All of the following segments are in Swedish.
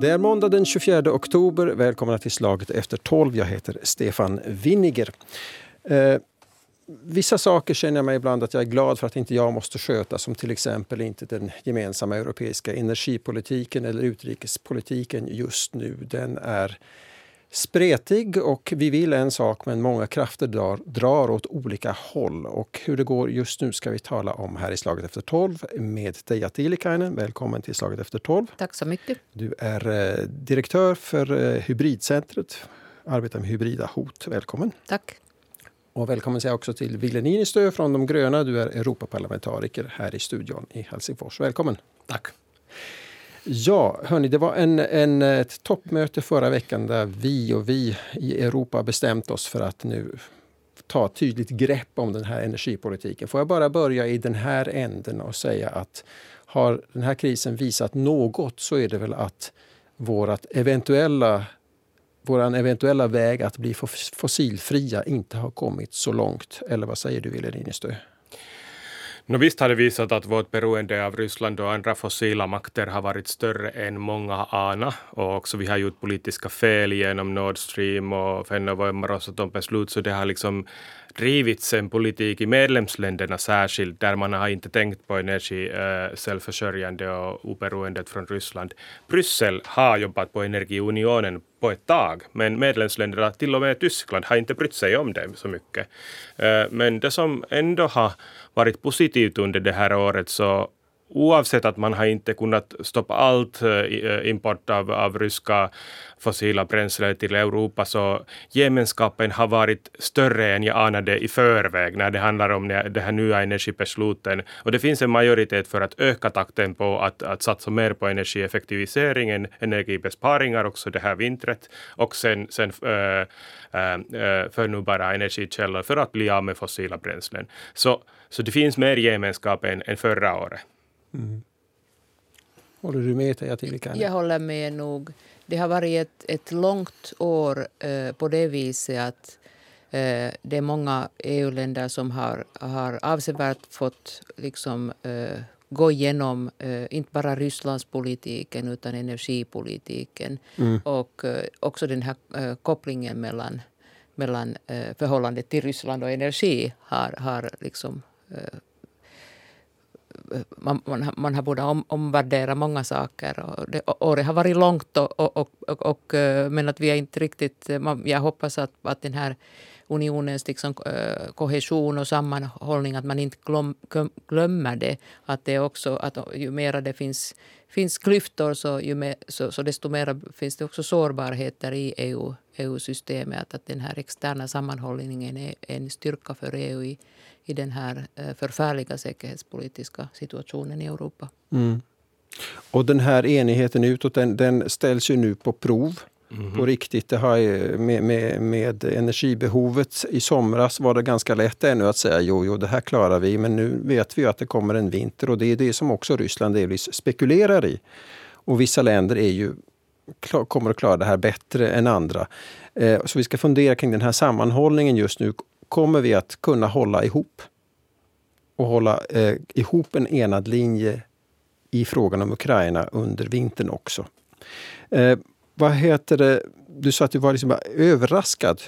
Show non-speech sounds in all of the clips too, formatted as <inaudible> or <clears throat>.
Det är måndag den 24 oktober. Välkomna till Slaget efter 12. Jag heter Stefan Winniger. Eh, vissa saker känner jag mig ibland att jag är glad för att inte jag måste sköta som till exempel inte den gemensamma europeiska energipolitiken eller utrikespolitiken just nu. Den är spretig och vi vill en sak men många krafter drar, drar åt olika håll. Och hur det går just nu ska vi tala om här i Slaget efter 12 med Teija Tiilikainen. Välkommen till Slaget efter 12. Tack så mycket. Du är eh, direktör för eh, Hybridcentret, arbetar med hybrida hot. Välkommen. Tack. Och välkommen säger jag också till Ville Niinistö från De gröna. Du är Europaparlamentariker här i studion i Helsingfors. Välkommen. Tack. Ja, hörni, det var en, en, ett toppmöte förra veckan där vi och vi i Europa bestämt oss för att nu ta ett tydligt grepp om den här energipolitiken. Får jag bara börja i den här änden och säga att har den här krisen visat något så är det väl att vårat eventuella vår eventuella väg att bli fossilfria inte har kommit så långt. Eller vad säger du, Wille Niinistö? No, visst har det visat att vårt beroende av Ryssland och andra fossila makter har varit större än många har anat. Och också vi har gjort politiska fel genom Nord Stream och Fennovoima Rosatom-beslut, så det har liksom drivits en politik i medlemsländerna särskilt, där man har inte tänkt på energi, äh, självförsörjande och oberoendet från Ryssland. Bryssel har jobbat på energiunionen på ett tag, men medlemsländerna, till och med Tyskland, har inte brytt sig om det så mycket. Eh, men det som ändå har varit positivt under det här året så oavsett att man har inte kunnat stoppa allt eh, eh, import av, av ryska fossila bränslen till Europa så gemenskapen har varit större än jag anade i förväg när det handlar om de här nya energibesluten. Och det finns en majoritet för att öka takten på att, att satsa mer på energieffektiviseringen, energibesparingar också det här vintret och sen, sen äh, äh, förnybara energikällor för att bli av med fossila bränslen. Så, så det finns mer gemenskap än, än förra året. Mm. Håller du med Teija Tiilikainen? Jag håller med nog. Det har varit ett, ett långt år eh, på det viset att eh, det är många EU-länder som har, har avsevärt fått liksom, eh, gå igenom eh, inte bara Rysslandspolitiken utan energipolitiken. Mm. Och eh, också den här eh, kopplingen mellan, mellan förhållandet till Ryssland och energi har, har liksom, man, man, man har borde om, omvärdera många saker. Och det, året har varit långt, och, och, och, och, eh, men att vi är inte riktigt... Eh, jag hoppas att, att den här unionens liksom, eh, kohesion och sammanhållning, att man inte glöm, glömmer det. Att det också, att ju mer det finns, finns klyftor så, ju mer, så, så desto mer finns det också sårbarheter i EU, EU-systemet. Att, att den här externa sammanhållningen är en styrka för EU i, i den här eh, förfärliga säkerhetspolitiska situationen i Europa. Mm. Och den här enigheten utåt den, den ställs ju nu på prov. Mm. På riktigt. Det har, med, med, med energibehovet i somras var det ganska lätt ännu att säga jo, jo, det här klarar vi. Men nu vet vi att det kommer en vinter och det är det som också Ryssland delvis spekulerar i. Och vissa länder är ju, kommer att klara det här bättre än andra. Eh, så vi ska fundera kring den här sammanhållningen just nu kommer vi att kunna hålla ihop och hålla eh, ihop en enad linje i frågan om Ukraina under vintern också. Eh, vad heter det? Du sa att du var liksom överraskad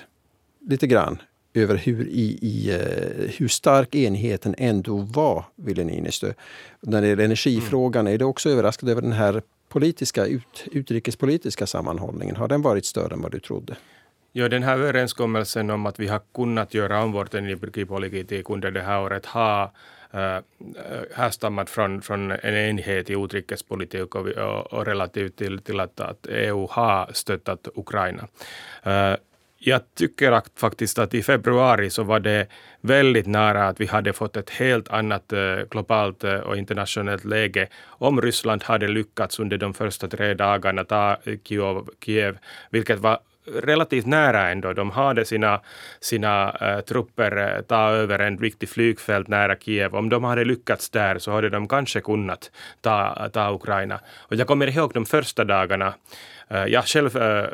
lite grann över hur, i, i, eh, hur stark enigheten ändå var, Ville Niinistö. När det gäller energifrågan, mm. är du också överraskad över den här politiska, ut, utrikespolitiska sammanhållningen? Har den varit större än vad du trodde? Ja, den här överenskommelsen om att vi har kunnat göra om vår energipolitik under det här året har äh, härstammat från, från en enhet i utrikespolitik och, och, och relativt till, till att, att, EU har stöttat Ukraina. Äh, jag tycker att faktiskt att i februari så var det väldigt nära att vi hade fått ett helt annat eh, globalt och internationellt läge om Ryssland hade lyckats under de första tre dagarna ta Kiev, Kiev vilket var relativt nära ändå. De hade sina, sina uh, trupper eh, ta över en viktig flygfält nära Kiev. Om de hade lyckats där så hade de kanske kunnat ta, ta Ukraina. Och jag kommer ihåg de första dagarna jag själv eh,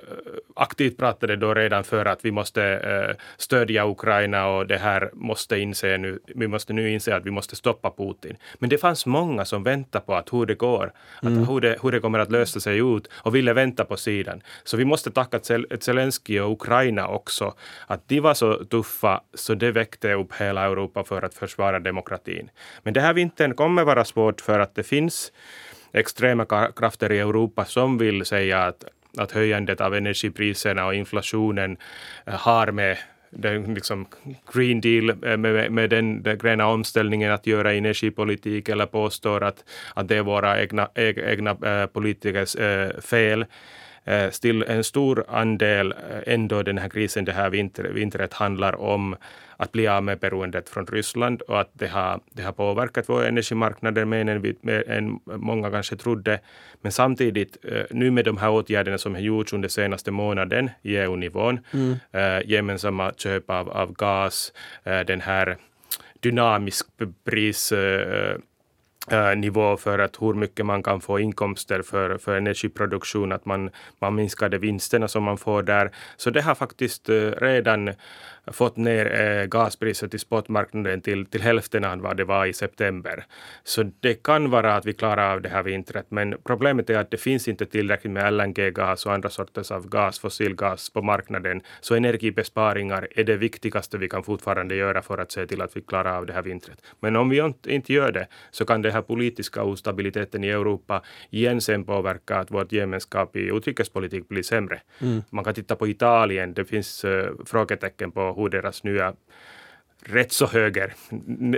aktivt pratade då redan för att vi måste eh, stödja Ukraina och det här måste inse nu, vi måste nu inse att vi måste stoppa Putin. Men det fanns många som väntade på att hur det går, mm. att hur, det, hur det kommer att lösa sig ut och ville vänta på sidan. Så vi måste tacka Zelensky och Ukraina också, att de var så tuffa så det väckte upp hela Europa för att försvara demokratin. Men det här vintern kommer vara svårt för att det finns extrema krafter i Europa som vill säga att, att höjandet av energipriserna och inflationen eh, har med den liksom green deal eh, med, med den, den gröna omställningen att göra energipolitik eller påstår att, att det är våra egna, egna äh, politikers äh, fel. Äh, still en stor andel ändå den här krisen det här vinter, vintret handlar om att bli av med beroendet från Ryssland och att det har, det har påverkat vår energimarknad mer än, vi, mer än många kanske trodde. Men samtidigt, eh, nu med de här åtgärderna som har gjorts under senaste månaden i EU-nivån, mm. gemensamma köp av, av gas, den här dynamisk pris Eh, nivå för att hur mycket man kan få inkomster för, för energiproduktion, att man, man minskar de vinsterna som man får där. Så det har faktiskt eh, redan fått ner eh, gaspriset i spotmarknaden till, till hälften av vad det var i september. Så det kan vara att vi klarar av det här vintret, men problemet är att det finns inte tillräckligt med LNG-gas och andra sorters av gas, fossilgas på marknaden. Så energibesparingar är det viktigaste vi kan fortfarande göra för att se till att vi klarar av det här vintret. Men om vi inte gör det så kan den här politiska ostabiliteten i Europa igen sen påverka att vårt gemenskap i utrikespolitik blir sämre. Mm. Man kan titta på Italien, det finns uh, frågetecken på hur deras nya rätt så höger,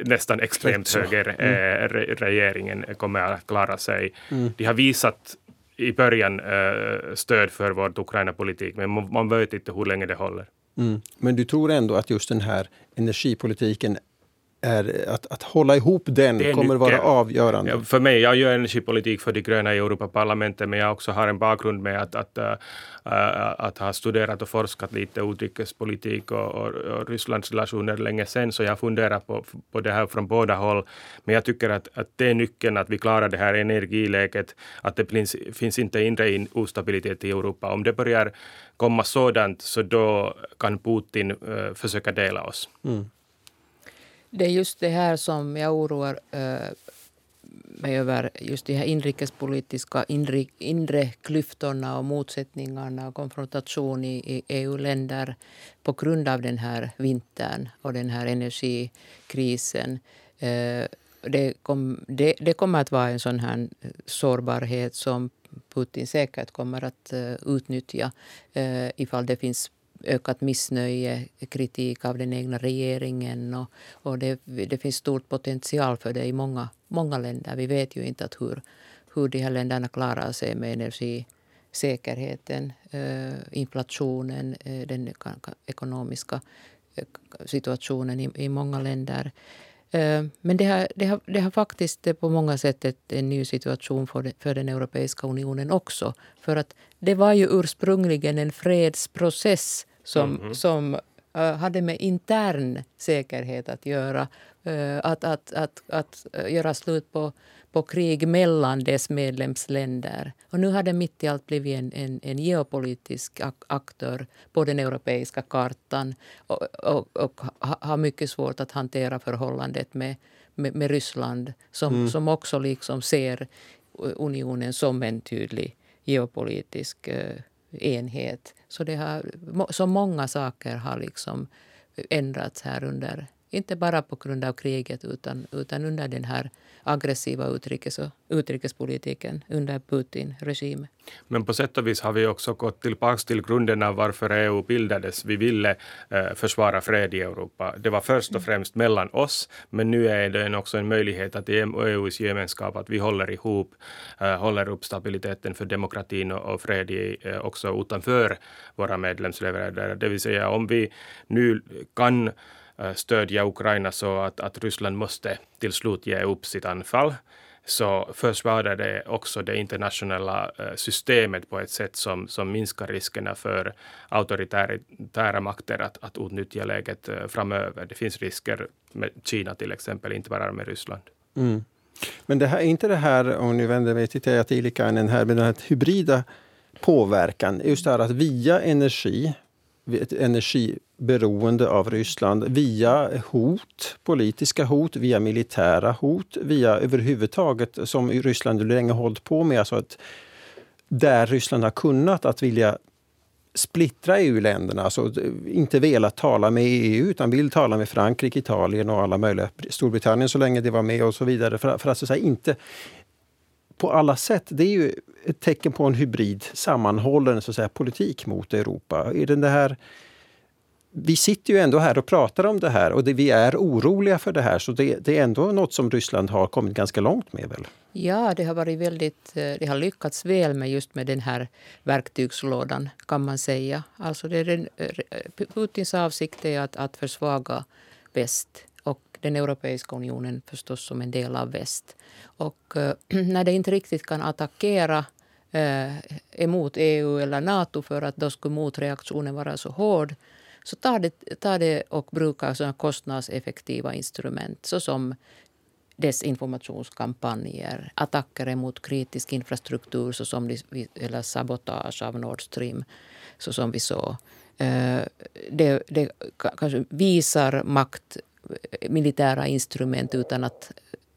nästan extremt höger mm. eh, regeringen kommer att klara sig. Mm. De har visat i början eh, stöd för vår Ukraina-politik, men man, man vet inte hur länge det håller. Mm. Men du tror ändå att just den här energipolitiken är att, att hålla ihop den kommer att vara avgörande. Ja, för mig, jag gör energipolitik för de gröna i Europaparlamentet, men jag också har en bakgrund med att, att, uh, att ha studerat och forskat lite utrikespolitik och, och, och Rysslands relationer länge sedan, så jag funderar på, på det här från båda håll. Men jag tycker att, att det är nyckeln att vi klarar det här energiläget, att det finns, finns inte inre ostabilitet i Europa. Om det börjar komma sådant, så då kan Putin uh, försöka dela oss. Mm. Det är just det här som jag oroar eh, mig över. Just de här inrikespolitiska inre, inre klyftorna och motsättningarna och konfrontation i, i EU-länder på grund av den här vintern och den här energikrisen. Eh, det, kom, det, det, kommer att vara en sån här sårbarhet som Putin säkert kommer att uh, utnyttja uh, ifall det finns ökat missnöje, kritik av den egna regeringen. Och, och det, det finns stort potential för det i många, många länder. Vi vet ju inte att hur, hur de här länderna klarar sig med energisäkerheten, eh, inflationen, eh, den ekonomiska eh, situationen i, i många länder. Men det har, det, har, det har faktiskt på många sätt ett, en ny situation för, för den Europeiska unionen också. För att det var ju ursprungligen en fredsprocess som, mm -hmm. som uh, hade med intern säkerhet att göra. Att, att, att, att uh, göra slut på, på krig mellan dess medlemsländer. Och nu har det mitt i allt blivit en, en, en geopolitisk ak aktör på den europeiska kartan och, och, och har mycket svårt att hantera förhållandet med, med, med Ryssland som, mm. som också liksom ser unionen som en tydlig geopolitisk enhet. Så, det har, så många saker har liksom ändrats här under, inte bara på grund av kriget utan, utan under den här aggressiva utrikes och, utrikespolitiken under Putin-regimen. Men på sätt och vis har vi också gått tillbaka till grunden av varför EU bildades. Vi ville eh, försvara fred i Europa. Det var först och främst mellan oss, men nu är det också en möjlighet att i EUs gemenskap att vi håller ihop, eh, håller upp stabiliteten för demokratin och, och fred i, eh, också utanför våra medlemsländer. Det vill säga om vi nu kan Eh, stödja Ukraina så att, att Ryssland måste till slut ge upp sitt anfall så försvarar det också det internationella eh, systemet på ett sätt som, som minskar riskerna för auktoritära makter att, att utnyttja läget eh, framöver. Det finns risker med Kina till exempel, inte bara med Ryssland. Mm. Men det här, inte det här, om ni vänder mig till Teija Tiilikainen här, med den här hybrida påverkan. Just det här att via energi, ett beroende av Ryssland, via hot, politiska hot, via militära hot, via överhuvudtaget som Ryssland länge hållit på med, alltså att där Ryssland har kunnat att vilja splittra EU-länderna, alltså inte velat tala med EU utan vill tala med Frankrike, Italien och alla möjliga, Storbritannien så länge det var med och så vidare. För, för att så säga, inte på alla sätt, det är ju ett tecken på en hybrid sammanhållen så att säga, politik mot Europa. Är den det här vi sitter ju ändå här och pratar om det här och det, vi är oroliga för det här så det, det, är ändå något som Ryssland har kommit ganska långt med väl? Ja, det har varit väldigt, eh, det har lyckats väl med just med den här verktygslådan kan man säga. Alltså det är den, eh, eh, Putins avsikt är att, att försvaga väst och den Europeiska unionen förstås som en del av väst. Och äh, <clears throat> när det inte riktigt kan attackera äh, emot EU eller Nato för att då skulle motreaktionen vara så hård så ta det, ta det och bruka såna kostnadseffektiva instrument såsom desinformationskampanjer, attacker mot kritisk infrastruktur såsom eller sabotage av Nord Stream, så som vi såg. Eh, det, det kanske visar makt, eh, militära instrument utan att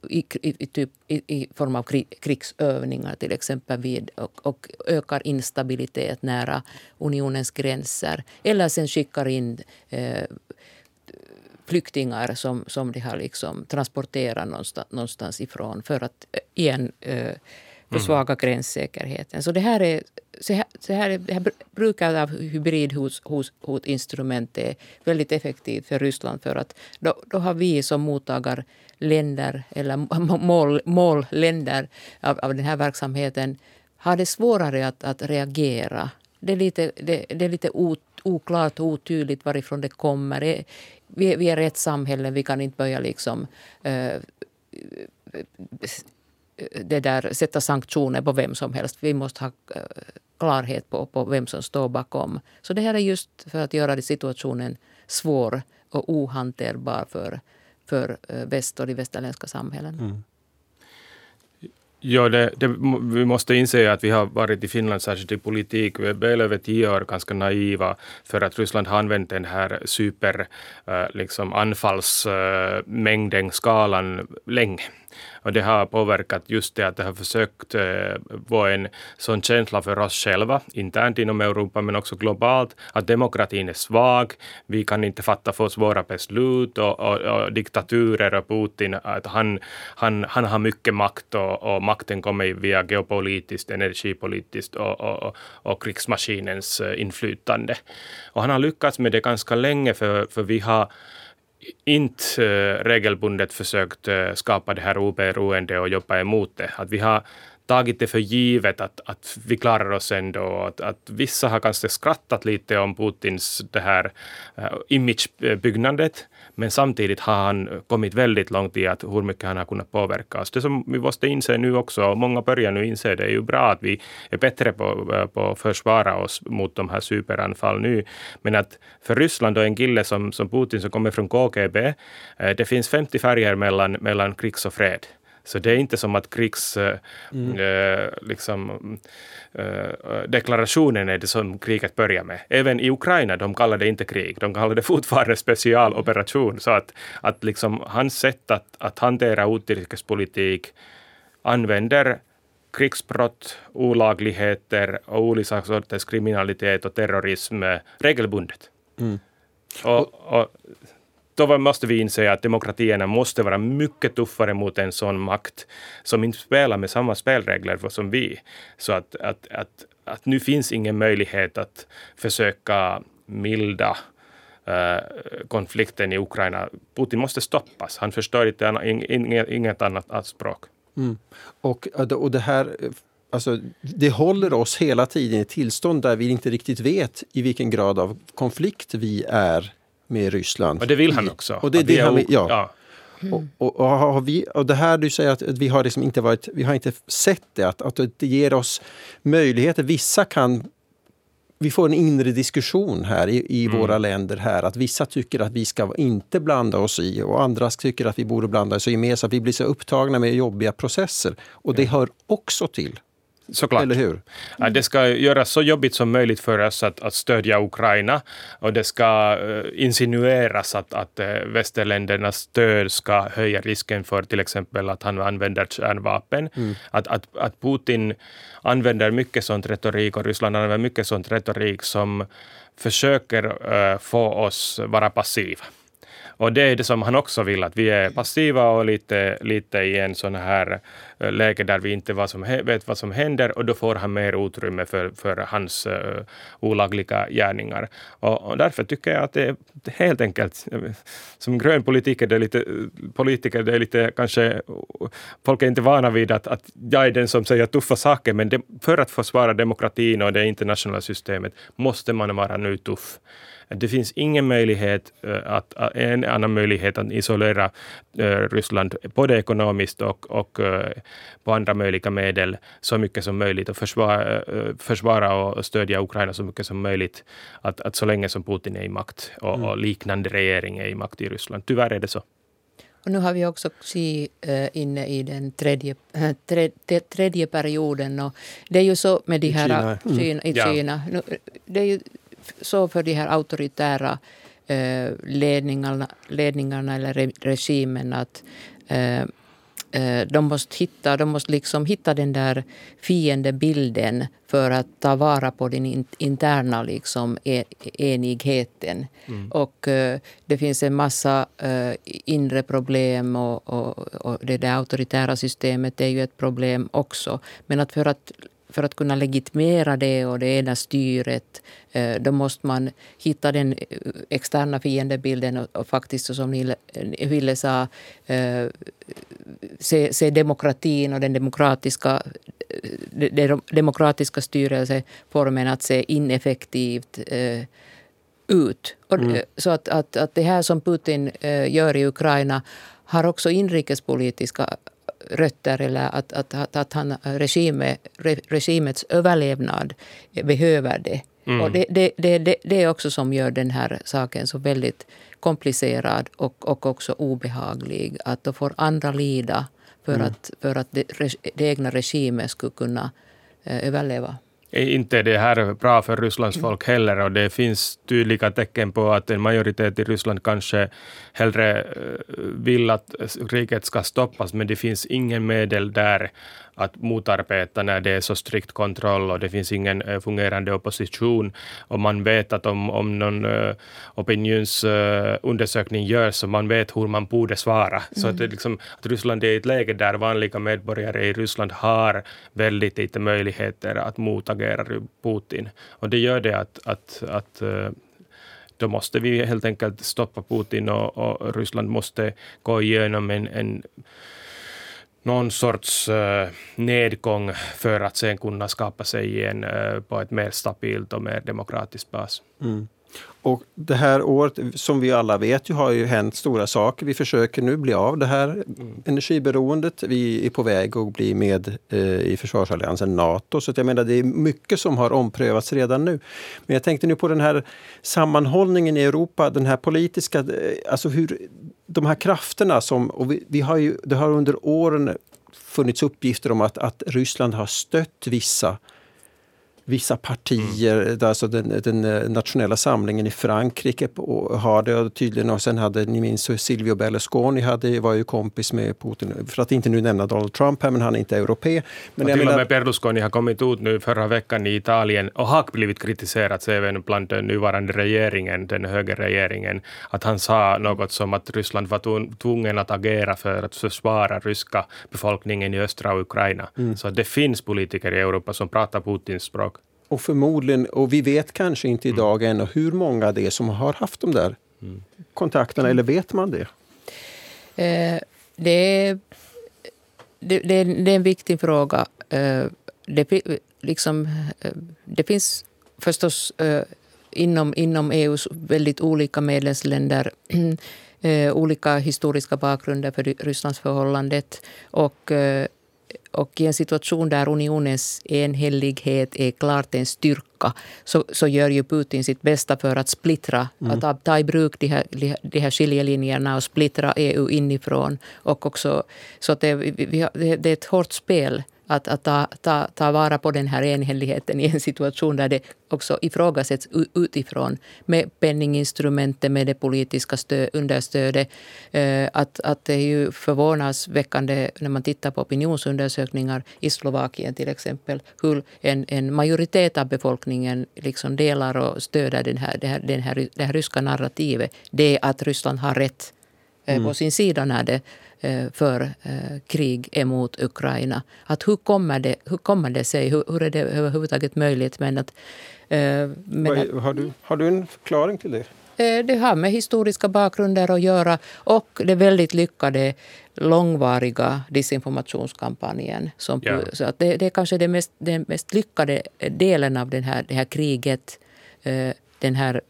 i, i, typ, i, i, form av krigsövningar till exempel vid, och, och, ökar instabilitet nära unionens gränser. Eller sen skickar in eh, flyktingar som, som de har liksom transporterat någonstans, någonstans ifrån för att eh, igen eh, försvaga mm. gränssäkerheten. Så det här är så här, så här, det här bruket av hybridhotinstrument är väldigt effektivt för Ryssland för att då, då har vi som mottagarländer eller <laughs> mål, målländer av, av den här verksamheten har det svårare att, att reagera. Det är lite, det, det är lite oklart och otydligt varifrån det kommer. Eh, vi, vi är ett samhälle, vi kan inte börja liksom uh, Eh, det där, sätta sanktioner på vem som helst. Vi måste ha eh, klarhet på, på vem som står bakom. Så det här är just för att göra situationen svår och ohanterbar för, för eh, väst och de västerländska samhällen. Mm. Ja, det, det, vi måste inse att vi har varit i Finland, särskilt i politik, väl över tio år ganska naiva för att Ryssland har använt den här super liksom anfallsmängden, skalan länge. Och det har påverkat just det att det har försökt eh, få vara en sån känsla för oss själva, internt inom Europa men också globalt, att demokratin är svag, vi kan inte fatta för svåra beslut och, och, och diktaturer och Putin, att han, han, han har mycket makt och, och makten kommer via geopolitiskt, energipolitiskt och, och, och krigsmaskinens eh, inflytande. Och han har lyckats med det ganska länge för, för vi har inte eh, regelbundet försökt eh, skapa det här oberoende och jobba emot det. Att vi har tagit det för givet att, att vi klarar oss ändå. Att, att vissa har kanske skrattat lite om Putins det här uh, men samtidigt har han kommit väldigt långt i att hur mycket han har kunnat påverka oss. Det som vi måste inse nu också, och många börjar nu inse det, är ju bra att vi är bättre på, på att försvara oss mot de här superanfall nu. Men att för Ryssland och en kille som, som Putin som kommer från KGB, eh, det finns 50 färger mellan, mellan krigs och fred. Så det är inte som att krigsdeklarationen mm. eh, liksom, eh, är det som kriget börjar med. Även i Ukraina, de kallar det inte krig, de kallar det fortfarande specialoperation. Så att, att liksom hans sätt att, att hantera utrikespolitik använder krigsbrott, olagligheter och olika sorters kriminalitet och terrorism regelbundet. Mm. Och, och då måste vi inse att demokratierna måste vara mycket tuffare mot en sån makt som inte spelar med samma spelregler som vi. Så att, att, att, att nu finns ingen möjlighet att försöka milda eh, konflikten i Ukraina. Putin måste stoppas. Han förstår inte inget, inget annat språk. Mm. Och, eh, och det här eh, Alltså, det håller oss hela tiden i ett tillstånd där vi inte riktigt vet i vilken grad av konflikt vi är med Ryssland. Och det vill han också. Och det, det han ja. ja. Mm. Och, och, har vi, och det här du säger att vi har liksom inte varit, vi har inte sett det, att, att det ger oss möjligheter. Vissa kan vi får en inre diskussion här i, i mm. våra länder här att vissa tycker att vi ska inte blanda oss i och andra tycker att vi borde blanda oss i mer så att vi blir så upptagna med jobbiga processer. Och det hör också till Såklart. Eller hur? Ja, det ska göras så jobbigt som möjligt för oss att, att stödja Ukraina och det ska uh, insinueras att, att uh, västerländernas stöd ska höja risken för till exempel att han använder kärnvapen. Mm. Att, att, att Putin använder mycket sånt retorik och Ryssland använder mycket sånt retorik som försöker uh, få oss vara passiva. Och det är det som han också vill, att vi är passiva och lite, lite i en sån här eh, läge där vi inte vad som, vet vad som händer och då får han mer utrymme för, för hans uh, olagliga gärningar. Och, och, därför tycker jag att det är helt enkelt, eh, som grön politiker, det är lite, politiker, det är lite kanske, folk är inte vana vid att, att jag är den som säger tuffa saker, men det, för att försvara demokratin och det internationella systemet måste man vara nu tuff. Det finns ingen möjlighet eh, att, en annan möjlighet att isolera eh, Ryssland både ekonomiskt och, och eh, på andra möjliga medel så mycket som möjligt och försvara, försvara och stödja Ukraina så mycket som möjligt att, att så länge som Putin är i makt och, mm. och liknande regering är i makt i Ryssland. Tyvärr är det så. Och nu har vi också Xi inne i den tredje, tredje, tredje perioden. Och det är ju så med de här... I Kina. Mm. I Kina. Ja. Det är ju så för de här auktoritära eh, ledningarna, ledningarna eller re, regimen att eh, eh, de måste, hitta, de måste liksom hitta den där fiendebilden för att ta vara på den interna liksom, e, enigheten. Mm. Och det finns en massa inre problem och, och, och, det där auktoritära systemet är ju ett problem också. Men att för att för att kunna legitimera det och det ena styret eh, då måste man hitta den eh, externa fiendebilden och, och faktiskt, som Ville sa, eh, se, se demokratin och den demokratiska, den demokratiska styrelseformen att se ineffektivt ut. Mm. Så att, att, att det här som Putin gör i Ukraina har också inrikespolitiska rötter eller att, att, att, att han, regime, regimets överlevnad behöver det. Mm. Och det, det, det, det är också som gör den här saken så väldigt komplicerad och, och också obehaglig. Att då får andra lida för mm. att, för att det, det egna regimet skulle kunna eh, överleva inte det här bra för Rysslands mm. folk heller och det finns tydliga tecken på att en majoritet i Ryssland kanske hellre eh, vill att riket ska stoppas, men det finns ingen medel där att motarbeta när det är så strikt kontroll och det finns ingen uh, fungerande opposition. Och man vet att om, om någon uh, opinionsundersökning uh, görs så man vet hur man borde svara. Mm. Så att, det liksom, att Ryssland är i ett läge där vanliga medborgare i Ryssland har väldigt lite möjligheter att motagera Putin. Och det gör det att, att, att då måste vi helt enkelt stoppa Putin och, och Ryssland måste gå igenom en, en någon sorts uh, nedgång för att sen kunna skapa sig igen uh, eh, på ett mer stabilt och mer demokratiskt bas. Mm. Och det här året, som vi alla vet, ju, har ju hänt stora saker. Vi försöker nu bli av det här mm. energiberoendet. Vi är på väg att bli med eh, i försvarsalliansen Nato. Så jag menar, det är mycket som har omprövats redan nu. Men jag tänkte nu på den här sammanhållningen i Europa, den här politiska, eh, alltså hur de här krafterna som, och vi, vi har ju, det har under åren funnits uppgifter om att, att Ryssland har stött vissa vissa partier, mm. alltså den, den, eh, nationella samlingen i Frankrike har det tydligen och sen hade, ni minns Silvio Berlusconi hade, var ju kompis med Putin, för att inte nu nämna Donald Trump här, men han är inte europe. Men och till och med Berlusconi har kommit ut nu förra veckan i Italien och har blivit kritiserad även bland den nuvarande regeringen, den högerregeringen, att han sa något som att Ryssland var tvungen att agera för att försvara ryska befolkningen i östra Ukraina. Mm. Så det finns politiker i Europa som pratar Putins språk. Och förmodligen, och vi vet kanske inte mm. idag mm. ännu hur många det är som har haft de där mm. kontakterna, eller vet man det? Eh, det, är, det, det, är, det, är en viktig fråga. Eh, det, liksom, eh, det finns förstås eh, inom, inom EUs väldigt olika medlemsländer <clears throat> eh, olika historiska bakgrunder för Rysslands förhållandet. Och eh, och i en situation där unionens enhällighet är klart en styrka så, så gör ju Putin sitt bästa för att splittra, mm. att ta i bruk de här, de här skiljelinjerna och splittra EU inifrån. Och också, så att det, det är ett hårt spel att, att ta, ta, ta vara på den här enhälligheten i en situation där det också ifrågasätts utifrån med penninginstrumentet, med det politiska stöd, understödet. Eh, att, att det är ju förvånansväckande när man tittar på opinionsundersökningar i Slovakien till exempel hur en, en majoritet av befolkningen liksom delar och stöder den här, det, här, den här, det här ryska narrativet. Det är att Ryssland har rätt eh, mm. på sin sida när det för eh, krig emot Ukraina. Att hur, kommer det, hur kommer det sig? Hur, hur är det överhuvudtaget möjligt? Men att, eh, men att, har, du, har du en förklaring till det? Det har med historiska bakgrunder att göra och det väldigt lyckade långvariga disinformationskampanjen. Som, ja. så att det, det är kanske den mest, den mest lyckade delen av den här, det här kriget. Den här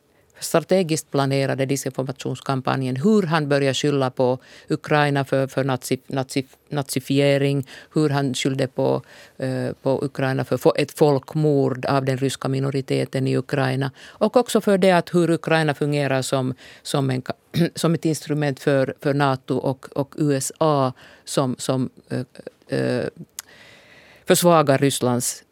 strategiskt planerade disinformationskampanjen, hur han började skylla på Ukraina för, för nazi, nazi, nazifiering, hur han skyllde på, uh, på Ukraina för ett folkmord av den ryska minoriteten i Ukraina. Och också för det att hur Ukraina fungerar som, som, en, <clears throat> som ett instrument för, för Nato och, och USA som, som uh, uh, försvagar Rysslands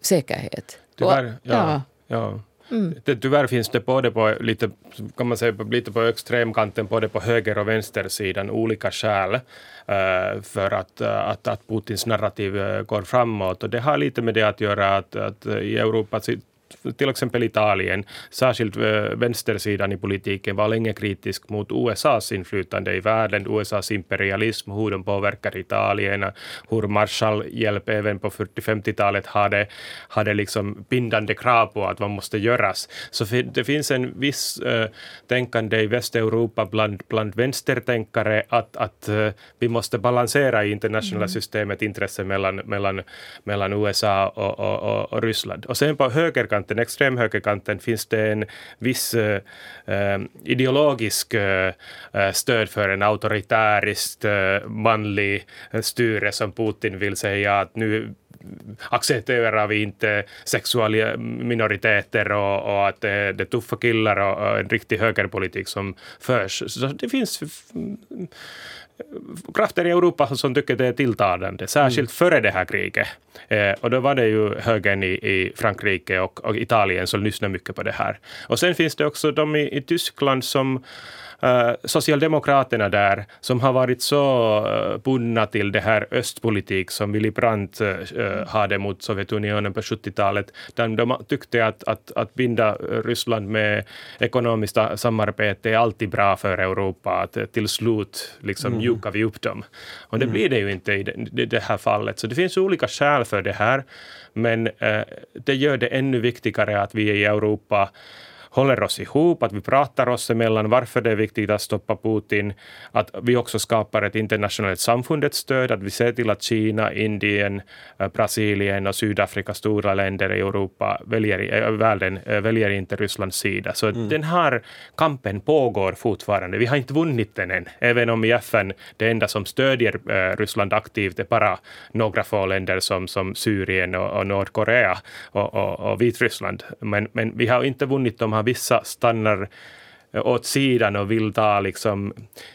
säkerhet. Tyvärr, och, ja. ja. ja. Mm. Det, tyvärr finns det både på, lite, kan man säga, lite på extremkanten, både på höger och vänstersidan, olika skäl uh, för att, uh, att, att Putins narrativ uh, går framåt. Och det har lite med det att göra att, att i Europa till exempel Italien, särskilt eh, vänstersidan i politiken, var länge kritisk mot USAs inflytande i världen, USAs imperialism, hur de påverkar Italien, hur Marshallhjälp även på 40-50-talet hade, hade liksom bindande krav på att vad måste göras. Så det finns en viss äh, tänkande i Västeuropa bland, bland vänstertänkare att, att äh, vi måste balansera i internationella mm. systemet intressen mellan, mellan, mellan USA och, och, och, och Ryssland. Och sen på högerkanten högerkanten, extremhögerkanten, finns det en viss äh, ideologisk äh, stöd för en auktoritäriskt äh, manlig styre som Putin vill säga att nu accepterar vi inte sexuella minoriteter och, och att det, det är tuffa killar och, och en riktig högerpolitik som förs. Så det finns krafter i Europa som tycker det är tilltalande, särskilt mm. före det här kriget. Eh, och då var det ju högern i, i Frankrike och, och Italien som lyssnade mycket på det här. Och sen finns det också de i, i Tyskland som Socialdemokraterna där, som har varit så uh, bundna till det här östpolitik som Willy Brandt uh, hade mot Sovjetunionen på 70-talet, där de tyckte att, att, att binda Ryssland med ekonomiskt samarbete är alltid bra för Europa, att till slut liksom mm. mjukar vi upp dem. Och det mm. blir det ju inte i det, det, här fallet. Så det finns olika skäl för det här, men det gör det ännu viktigare att vi i Europa håller oss ihop, att vi pratar oss emellan varför det är viktigt att stoppa Putin, att vi också skapar ett internationellt samfundets stöd, att vi ser till att Kina, Indien, eh, Brasilien och Sydafrika, stora länder i Europa, väljer, äh, världen, äh, väljer inte Rysslands sida. Så mm. den här kampen pågår fortfarande. Vi har inte vunnit den än, även om i FN det enda som stödjer Ryssland aktivt är bara några få länder som, som Syrien och, och Nordkorea och, och, och Vitryssland. Men, men vi har inte vunnit de här vissa stannar eh, åt sidan och vill ta liksom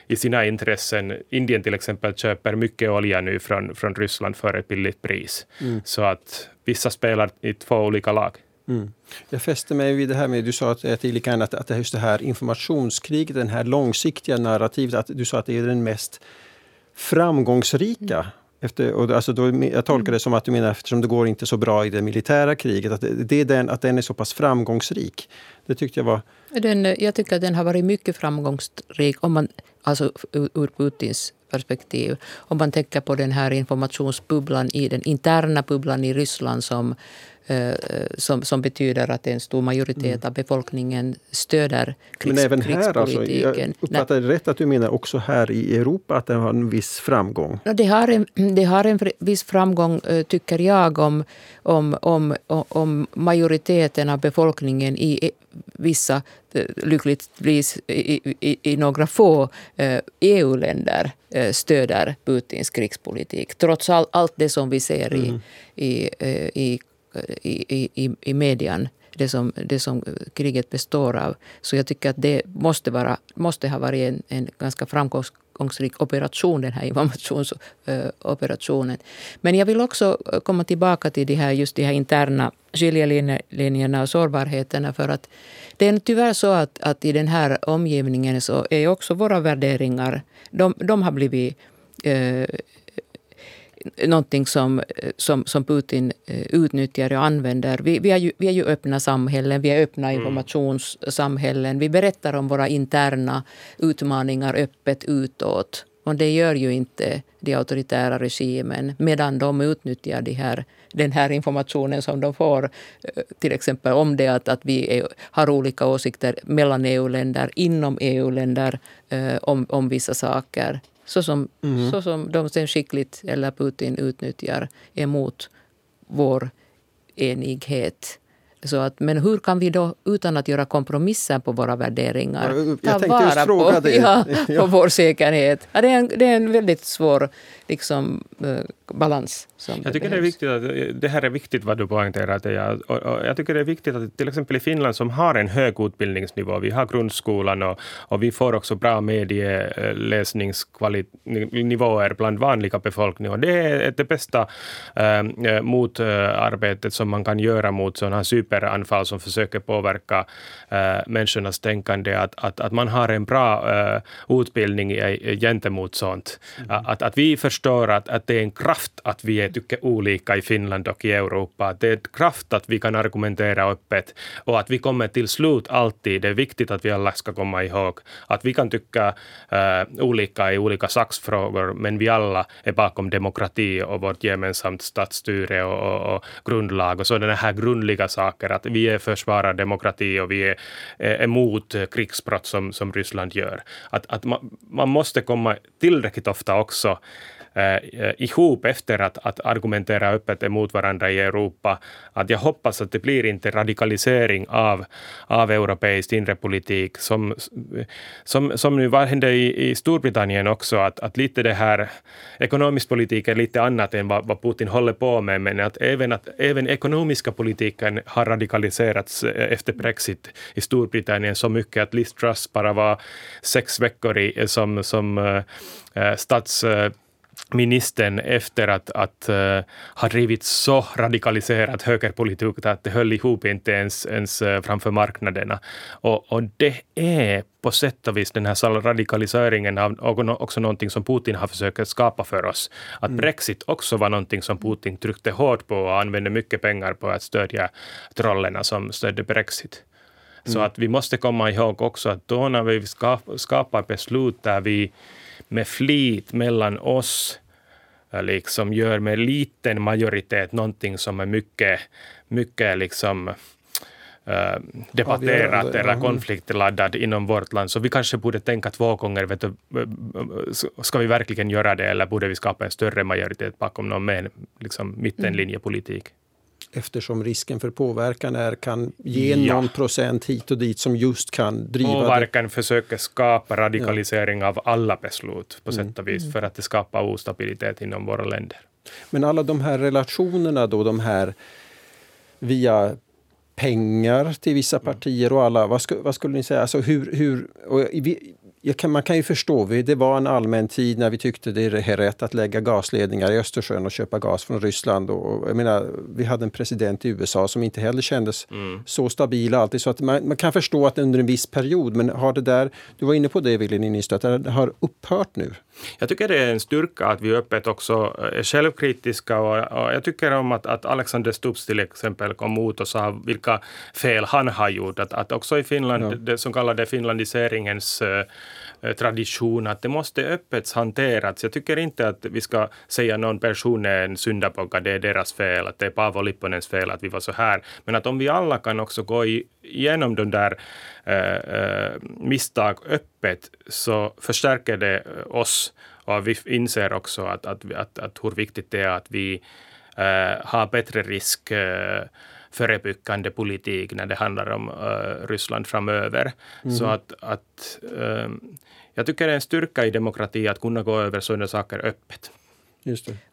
i sina intressen. Indien till exempel köper mycket olja nu från, från Ryssland för ett billigt pris. Mm. Så att vissa spelar i två olika lag. Mm. Jag fäste mig vid det här med, du sa att, att, att, att just det här informationskriget, den här långsiktiga narrativet, att du sa att det är den mest framgångsrika efter, och alltså då, jag tolkar det som att du menar eftersom det går inte så bra i det militära kriget, att, det är den, att den är så pass framgångsrik. Det tyckte jag var... Den, jag tycker att den har varit mycket framgångsrik, om man, alltså ur Putins perspektiv. Om man tänker på den här informationsbubblan i den interna bubblan i Ryssland som som, som betyder att en stor majoritet mm. av befolkningen stöder krigs, Men även här, alltså, jag uppfattar det rätt att du menar också här i Europa att den har en viss framgång? Det har en, det har en viss framgång, eh, tycker jag, om, om, om, om majoriteten av befolkningen i vissa, eh, lyckligtvis i, i, i några få EU-länder stöder Putins krigspolitik. Trots all, allt det som vi ser i, mm. i, i Eh, i, i, i median det som, det som kriget består av. Så jag tycker att det måste, vara, måste ha varit en, en ganska framgångsrik operation, den här informationsoperationen. Eh, Men jag vill också eh, komma tillbaka till de här, just de här interna skiljelinjerna och sårbarheterna. För att det är tyvärr så att, att i den här omgivningen så är också våra värderingar, de, de har blivit eh, någonting som, som, som Putin eh, utnyttjar och använder. Vi, vi, är ju, vi är ju öppna samhällen, vi är öppna mm. informationssamhällen. Vi berättar om våra interna utmaningar öppet utåt. Och det gör ju inte de auktoritära regimen medan de utnyttjar de här, den här informationen som de får. Eh, till exempel om det att, att vi är, har olika åsikter mellan EU-länder, inom EU-länder eh, om, om vissa saker. Så som, mm. så som de sen skickligt, eller Putin, utnyttjar emot vår enighet. Så att, men hur kan vi då, utan att göra kompromisser på våra värderingar, ta vara på, <laughs> ja, på vår säkerhet? Ja, det, är en, det är en väldigt svår liksom, uh, balans. Som jag tycker det, är viktigt att, det här är viktigt vad du poängterar. Att jag, och, och jag tycker det är viktigt att till exempel i Finland som har en hög utbildningsnivå, vi har grundskolan och, och vi får också bra medieläsningsnivåer bland vanliga befolkningen. det är det bästa äh, motarbetet som man kan göra mot sådana här superanfall som försöker påverka äh, människornas tänkande, att, att, att man har en bra äh, utbildning gentemot sånt. Mm. Att, att vi förstår att, att det är en kraft att vi är, tycker olika i Finland och i Europa. Det är en kraft att vi kan argumentera öppet och att vi kommer till slut alltid, det är viktigt att vi alla ska komma ihåg, att vi kan tycka uh, olika i olika saksfrågor, men vi alla är bakom demokrati och vårt gemensamt statsstyre och, och, och grundlag och sådana här grundliga saker, att vi är försvarar demokrati och vi är, är emot krigsbrott som, som Ryssland gör. Att, att man, man måste komma tillräckligt ofta också Eh, eh, ihop efter att, att argumentera öppet emot varandra i Europa. Att jag hoppas att det blir inte radikalisering av, av europeisk inre politik som, som, som nu hände i, i Storbritannien också, att, att lite det här ekonomisk politik är lite annat än vad, vad Putin håller på med, men att även, att även ekonomiska politiken har radikaliserats eh, efter Brexit i Storbritannien så mycket att Liz Truss bara var sex veckor i, eh, som, som uh, stats ministern efter att, att uh, ha drivit så radikaliserat högerpolitik att det höll ihop inte ens, ens uh, framför marknaderna. Och, och det är på sätt och vis den här radikaliseringen av också någonting som Putin har försökt skapa för oss. Att mm. Brexit också var någonting som Putin tryckte hårt på och använde mycket pengar på att stödja trollerna som stödde Brexit. Så mm. att vi måste komma ihåg också att då när vi skapar beslut där vi med flit mellan oss liksom gör med liten majoritet någonting som är mycket, mycket liksom Uh, debatterat eller konfliktladdat inom vårt land. Så vi kanske borde tänka två gånger. Vet du, ska vi verkligen göra det eller borde vi skapa en större majoritet bakom någon med, liksom, mittenlinjepolitik? Eftersom risken för påverkan är, kan ge ja. någon procent hit och dit som just kan driva Påverkan det. försöker skapa radikalisering ja. av alla beslut på mm. sätt och vis mm. för att det skapar ostabilitet inom våra länder. Men alla de här relationerna då, de här via pengar till vissa mm. partier och alla, vad, sku, vad skulle ni säga, alltså hur, hur vi, kan, man kan ju förstå, det var en allmän tid när vi tyckte det är rätt att lägga gasledningar i Östersjön och köpa gas från Ryssland. Och, jag menar, vi hade en president i USA som inte heller kändes mm. så stabil alltid. Så att man, man, kan förstå att under en viss period, men har det där, du var inne på det Willy Niinistö, att det har upphört nu? Jag tycker det är en styrka att vi öppet också är självkritiska och, och jag tycker om att, att Alexander Stubbs till exempel kom ut och sa vilka fel han har gjort. Att, att också i Finland, ja. det som kallas finlandiseringens uh, Eh, tradition, att det måste öppet hanteras. Jag tycker inte att vi ska säga någon person är en syndabock, det är deras fel, att det är Paavo Lipponens fel att vi var så här. Men att om vi alla kan också gå igenom de där äh, misstag öppet så förstärker det oss och vi inser också att, att, att, att hur viktigt det är att vi äh, har bättre risk äh, förebyggande politik när det handlar om uh, Ryssland framöver. Mm. Så att, att um, jag tycker det är en styrka i demokrati att kunna gå över sådana saker öppet.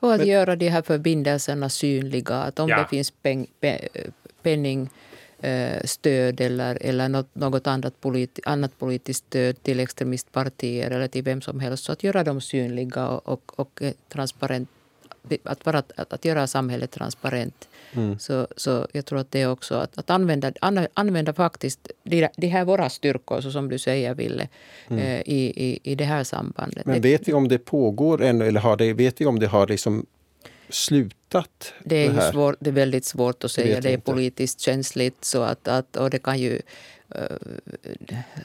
Och att Men, göra de här förbindelserna synliga. Att om ja. det finns peng, pe, penning eh, stöd eller, eller något, något annat, politi, annat politiskt stöd till extremistpartier eller till vem som helst. Så att göra dem synliga och, och, och transparent, att, vara, att, att göra samhället transparent. Mm. Så, så jag tror att det är också att, att använda, an, använda faktiskt de, de här våra styrkor, så som du säger Ville, mm. eh, i, i, i det här sambandet. Men vet vi om det pågår ännu eller har det, vet vi om det har liksom slutat? Det är, det, svår, det är väldigt svårt att säga. Det är inte. politiskt känsligt så att, att, och det kan ju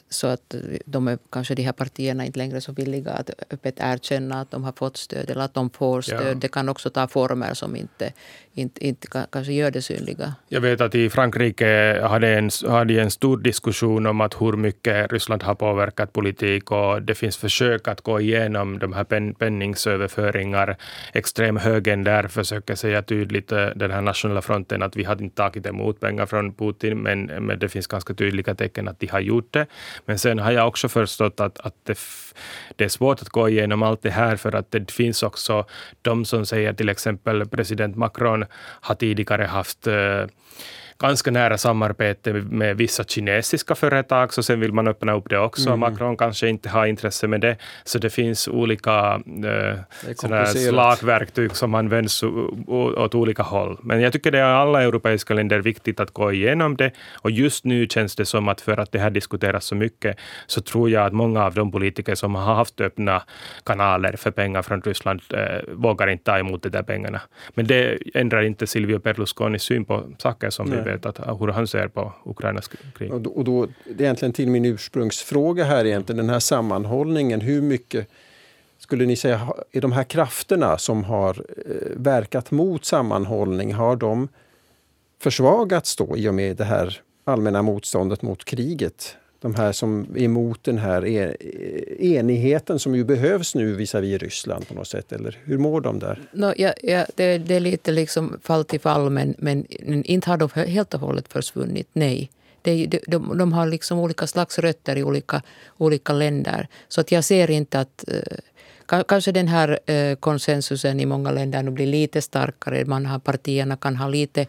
så att de är, kanske de här partierna inte längre så villiga att öppet erkänna att de har fått stöd eller att de får stöd. Ja. Det kan också ta former som inte, inte, inte kanske gör det synliga. Jag vet att i Frankrike hade en, hade en stor diskussion om att hur mycket Ryssland har påverkat politik och det finns försök att gå igenom de här pen, penningsöverföringar. Extremhögern där försöker säga tydligt, eh, den här nationella fronten, att vi hade inte tagit emot pengar från Putin, men, men det finns ganska tydliga tecken att de har gjort det. Men sen har jag också förstått att, att det, det är svårt att gå igenom allt det här för att det finns också de som säger till exempel president Macron har tidigare haft uh, ganska nära samarbete med vissa kinesiska företag, så sen vill man öppna upp det också. Mm. Macron kanske inte har intresse med det, så det finns olika eh, slagverktyg som används åt olika håll. Men jag tycker det är alla europeiska länder viktigt att gå igenom det och just nu känns det som att för att det här diskuteras så mycket så tror jag att många av de politiker som har haft öppna kanaler för pengar från Ryssland eh, vågar inte ta emot de där pengarna. Men det ändrar inte Silvio Berlusconis syn på saker som Nej vet att, ah, hur han ser på Ukrainas krig. Och då, och då, det är egentligen till min ursprungsfråga här egentligen, den här sammanhållningen. Hur mycket skulle ni säga, är de här krafterna som har eh, verkat mot sammanhållning, har de försvagats då i och med det här allmänna motståndet mot kriget? De här som är emot den här e-, enigheten som ju behövs nu visavi Ryssland på något sätt? Eller hur mår de där? No, ja, ja, det, det, är lite liksom fall till fall men, men inte har de helt och hållet försvunnit, nej. De, de, de, de har liksom olika slags rötter i olika, olika länder. Så att jag ser inte att eh, Kanske den här eh, konsensusen i många länder nu blir lite starkare. Man har, partierna kan ha lite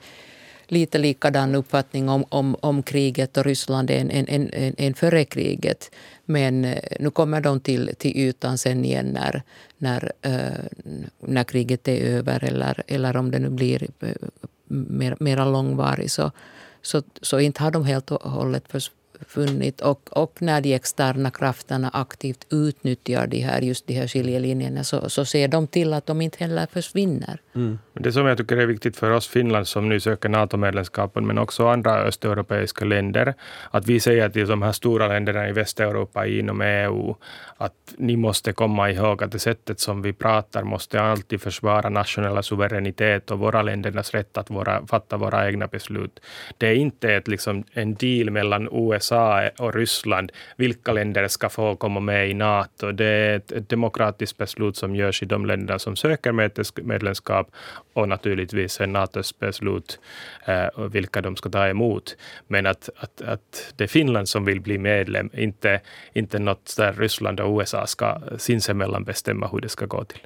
lite likadan uppfattning om, om, om kriget och Ryssland än, än, än, än före kriget. Men eh, nu kommer de till, till ytan sen igen när, när, eh, när kriget är över eller, eller om det nu blir eh, mer, mera långvarigt. Så, så, så inte har de helt och hållet försvunnit. och, och när de externa krafterna aktivt utnyttjar de här, just de här skiljelinjerna så, så ser de till att de inte heller försvinner. Mm. Det som jag tycker är viktigt för oss Finland som nu söker NATO-medlemskapen men också andra östeuropeiska länder att vi säger till de här stora länderna i Västeuropa inom EU att ni måste komma ihåg att det sättet som vi pratar måste alltid försvara nationella suveränitet och våra ländernas rätt att våra, fatta våra egna beslut. Det är inte ett, liksom, en deal mellan USA och Ryssland vilka länder ska få komma med i NATO. Det är ett, ett demokratiskt beslut som görs i de länder som söker medlemskap och naturligtvis en NATOs beslut eh, vilka de ska ta emot. Men att, att, att det är Finland som vill bli medlem, inte, inte något där Ryssland och USA ska sinsemellan bestämma hur det ska gå till.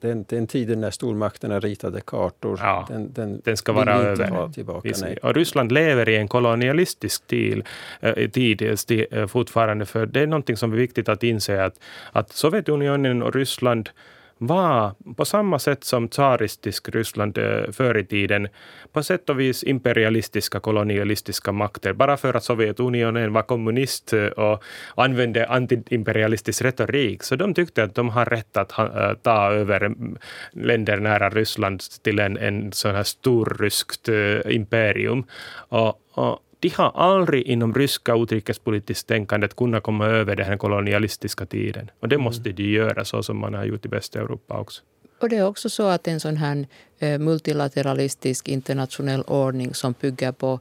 Den, den tiden när stormakterna ritade kartor, ja, den, den, den ska vara över. Tillbaka. Och Ryssland lever i en kolonialistisk tid, äh, tid sti, äh, fortfarande, för det är någonting som är viktigt att inse att, att Sovjetunionen och Ryssland var på samma sätt som tsaristisk Ryssland eh, förr i tiden på sätt och vis imperialistiska kolonialistiska makter. Bara för att Sovjetunionen var kommunist eh, och använde antiimperialistisk retorik. Så de tyckte att de har rätt att eh, ta över mm, länder nära Ryssland till en, en sån här storryskt imperium. Och, och de har aldrig inom ryska utrikespolitiskt tänkandet kunnat komma över den här kolonialistiska tiden. Och det mm. måste de göra så som man har gjort i Västeuropa också. Och det är också så att en sån här eh, multilateralistisk internationell ordning som bygger på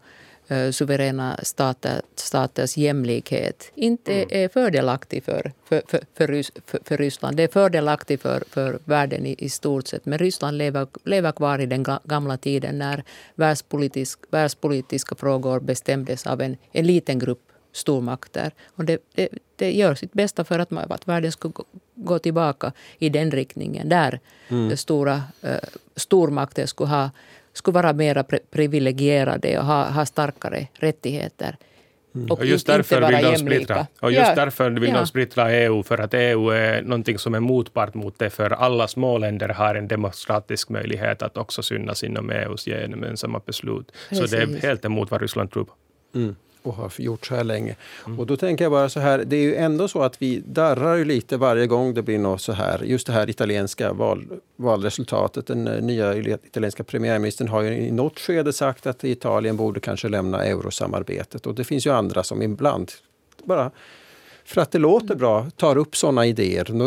Eh, suveräna stater, staters jämlikhet inte mm. är fördelaktig för, för, för, för, för, Ryssland. Det är fördelaktigt för, för världen i, i stort sett. Men Ryssland lever, lever kvar i den gamla tiden när världspolitisk, världspolitiska frågor bestämdes av en, en liten grupp stormakter. Och det, det, det, gör sitt bästa för att, att världen ska gå, gå tillbaka i den riktningen där mm. stora uh, stormakter skulle ha skulle vara mer privilegierade och ha, ha starkare rättigheter. Mm. Och, just därför vill de splittra. Och just ja. därför vill ja. de splittra EU, för att EU är någonting som är motpart mot det, för alla småländer har en demokratisk möjlighet att också synas inom EUs gemensamma beslut. Precis. Så det är helt emot vad Ryssland tror på. Mm och har gjort så här länge. Mm. Och då tänker jag bara så här, det är ju ändå så att vi darrar ju lite varje gång det blir något så här. Just det här italienska val, valresultatet. Den eh, nya italienska premiärministern har ju i något skede sagt att Italien borde kanske lämna eurosamarbetet. Och det finns ju andra som ibland bara för att det låter bra, tar upp sådana idéer.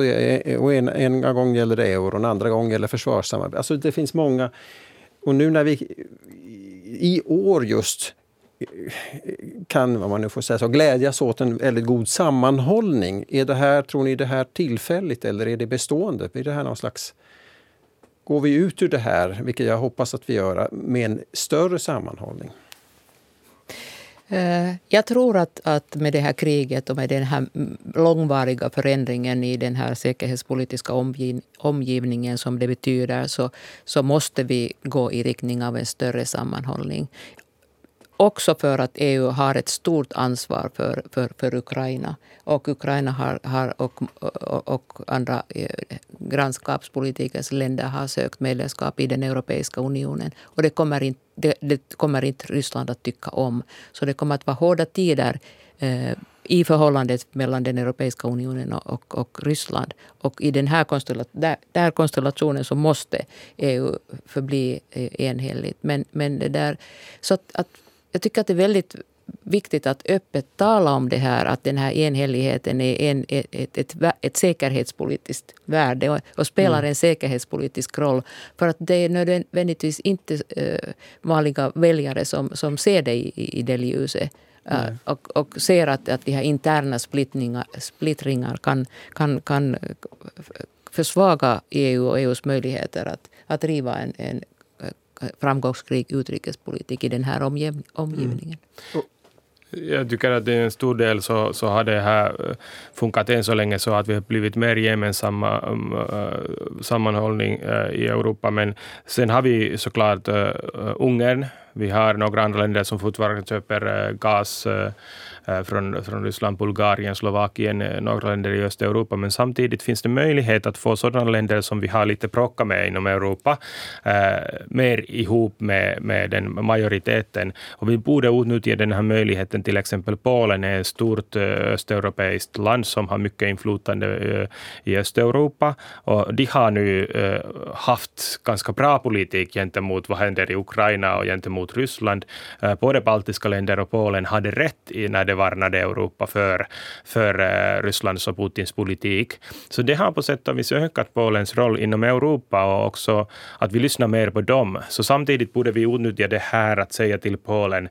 Och en, en gång gäller det euro, en andra gång gäller försvarssamarbete. Alltså det finns många. Och nu när vi i år just kan, om man nu får säga så, glädjas åt en väldigt god sammanhållning. Är det här, tror ni det här tillfälligt eller är det bestående? Är det här någon slags... Går vi ut ur det här, vilket jag hoppas att vi gör, med en större sammanhållning? Eh, jag tror att, att med det här kriget och med den här långvariga förändringen i den här säkerhetspolitiska omgiv, omgivningen som det betyder så, så måste vi gå i riktning av en större sammanhållning. Också för att EU har ett stort ansvar för, för, för Ukraina. Och Ukraina har, har och, och, och andra eh, grannskapspolitikens länder har sökt medlemskap i den Europeiska unionen. Och det kommer, inte, det, det kommer inte Ryssland att tycka om. Så det kommer att vara hårda tider eh, i förhållandet mellan den Europeiska unionen och, och, och Ryssland. Och i den här konstellationen, där, där konstellationen så måste EU förbli eh, enhälligt. Men, men det där, så att, att jag tycker att det är väldigt viktigt att öppet tala om det här, att den här enhälligheten är en, ett, ett, ett, säkerhetspolitiskt värde och, och spelar mm. en säkerhetspolitisk roll. För att det är nödvändigtvis inte uh, vanliga väljare som, som ser det i, i det ljuset. Uh, och, och, ser att, att de här interna splittringar, splittringar kan, kan, kan försvaga EU och EUs möjligheter att, att driva en, en Eh, framgångsrik utrikespolitik i den här omgiv omgivningen. Mm. Jag tycker att det är en stor del så, så har det här eh, funkat än så länge så att vi har blivit mer gemensamma um, uh, sammanhållning uh, i Europa. Men sen har vi såklart uh, Ungern. Vi har några andra länder som fortfarande köper gas Eh, från, från Ryssland, Bulgarien, Slovakien, eh, några länder i Östeuropa. Men samtidigt finns det möjlighet att få sådana länder som vi har lite procka med inom Europa eh, mer ihop med, med den majoriteten. Och vi borde utnyttja den här möjligheten. Till exempel Polen är ett stort eh, östeuropeiskt land som har mycket inflytande i Östeuropa. Och de har nu haft ganska bra politik gentemot vad händer i Ukraina och gentemot Ryssland. Både baltiska länder och Polen hade rätt när det varnade Europa för, för eh, Rysslands och Putins politik. Så det har på sätt och vis ökat Polens roll inom Europa och också att vi lyssnar mer på dem. Så samtidigt borde vi utnyttja det här att säga till Polen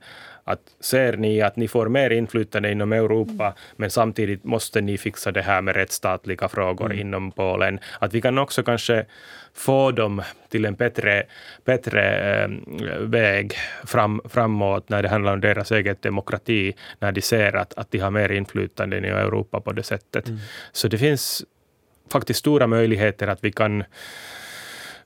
att ser ni att ni får mer inflytande inom Europa, mm. men samtidigt måste ni fixa det här med rättsstatliga frågor mm. inom Polen. Att vi kan också kanske få dem till en bättre, bättre äh, väg fram, framåt när det handlar om deras egen demokrati, när de ser att, att de har mer inflytande i Europa på det sättet. Mm. Så det finns faktiskt stora möjligheter att vi kan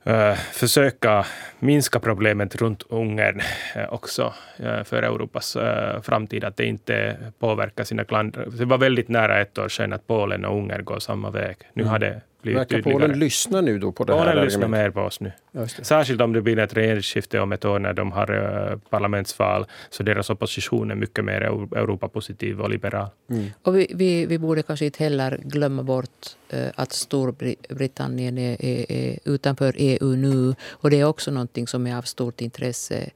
uh, försöka minska problemet runt Ungern uh, också uh, för Europas framtid, att det inte påverkar sina land. Det var väldigt nära ett år sedan att Polen och Ungern går samma väg. Nu mm. har det blivit Verkar tydligare. Polen lyssna nu då på det Polen här? Polen lyssnar mer på oss nu. Särskilt om det blir ett regeringsskifte om ett år när de har uh, parlamentsval, så deras opposition är mycket mer Europapositiv och liberal. Mm. Och vi, vi, vi, borde kanske inte heller glömma bort uh, att Storbritannien är, är, är, utanför EU nu. Och det är också någonting som är av stort intresse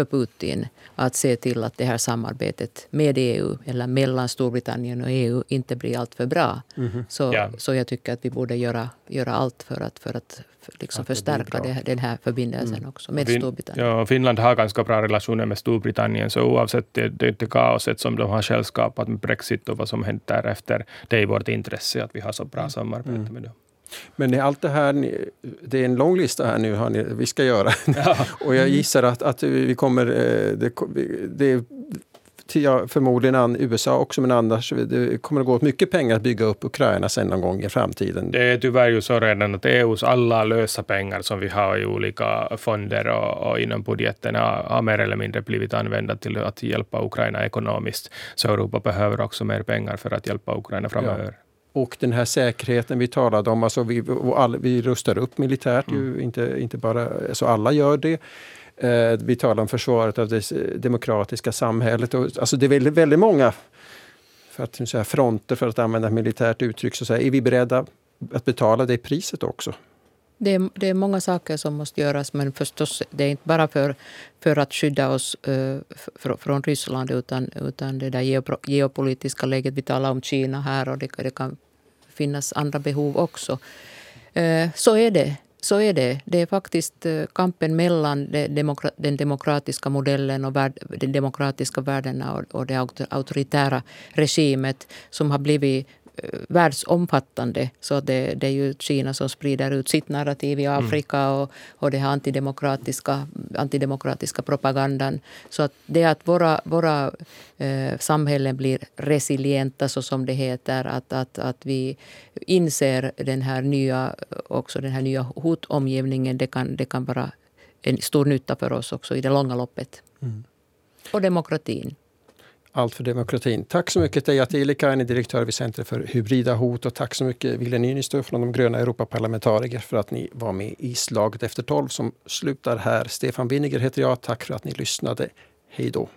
för Putin att se till att det här samarbetet med EU eller mellan Storbritannien och EU inte blir alltför bra. Mm. Så, ja. så jag tycker att vi borde göra, göra allt för att, för att liksom förstärka det, den här förbindelsen mm. också med fin Storbritannien. Ja, Finland har ganska bra relationer med Storbritannien så oavsett det, det, det kaoset som de har själv skapat med Brexit och vad som hänt därefter, det är i vårt intresse att vi har så bra mm. samarbete mm. med dem. Men allt det här, det är en lång lista här nu ni, vi ska göra. Ja. <laughs> och jag gissar att, att vi kommer... Eh, det, det, förmodligen an, USA också, men annars det kommer det gå åt mycket pengar att bygga upp Ukraina sen någon gång i framtiden. Det är tyvärr ju så redan att EUs alla lösa pengar som vi har i olika fonder och, och inom budgeten har, har mer eller mindre blivit använda till att hjälpa Ukraina ekonomiskt. Så Europa behöver också mer pengar för att hjälpa Ukraina framöver. Ja och den här säkerheten vi talade om, alltså vi, all, vi rustar upp militärt, mm. ju, inte, inte bara, alltså alla gör det. Eh, vi talar om försvaret av det demokratiska samhället. Och, alltså det är väldigt, väldigt många för att säga, fronter, för att använda ett militärt uttryck. Så säga, är vi beredda att betala det priset också? Det är, det är många saker som måste göras men förstås det är inte bara för, för att skydda oss uh, fr, från Ryssland utan, utan det där geopolitiska läget. Vi talar om Kina här och det, det kan finnas andra behov också. Uh, så är det. Så är det. Det är faktiskt eh, kampen mellan demokra den demokratiska modellen och de demokratiska värdena och, och det auktoritära regimet som har blivit världsomfattande. Så det, det, är ju Kina som sprider ut sitt narrativ i. Afrika mm. och, och den antidemokratiska, antidemokratiska propagandan. Så att det att våra, våra eh, samhällen blir resilienta, så som det heter, att, att, att vi inser den här nya, också den här nya hotomgivningen, det kan, det kan vara en stor nytta för oss också i det långa loppet. Mm. Och demokratin. Allt för demokratin. Tack så mycket Teija Tiilikainen, direktör vid Centrum för hybrida hot och tack så mycket Ville Niinistö från de gröna Europaparlamentariker för att ni var med i Slaget efter tolv som slutar här. Stefan Winiger heter jag. Tack för att ni lyssnade. Hej då!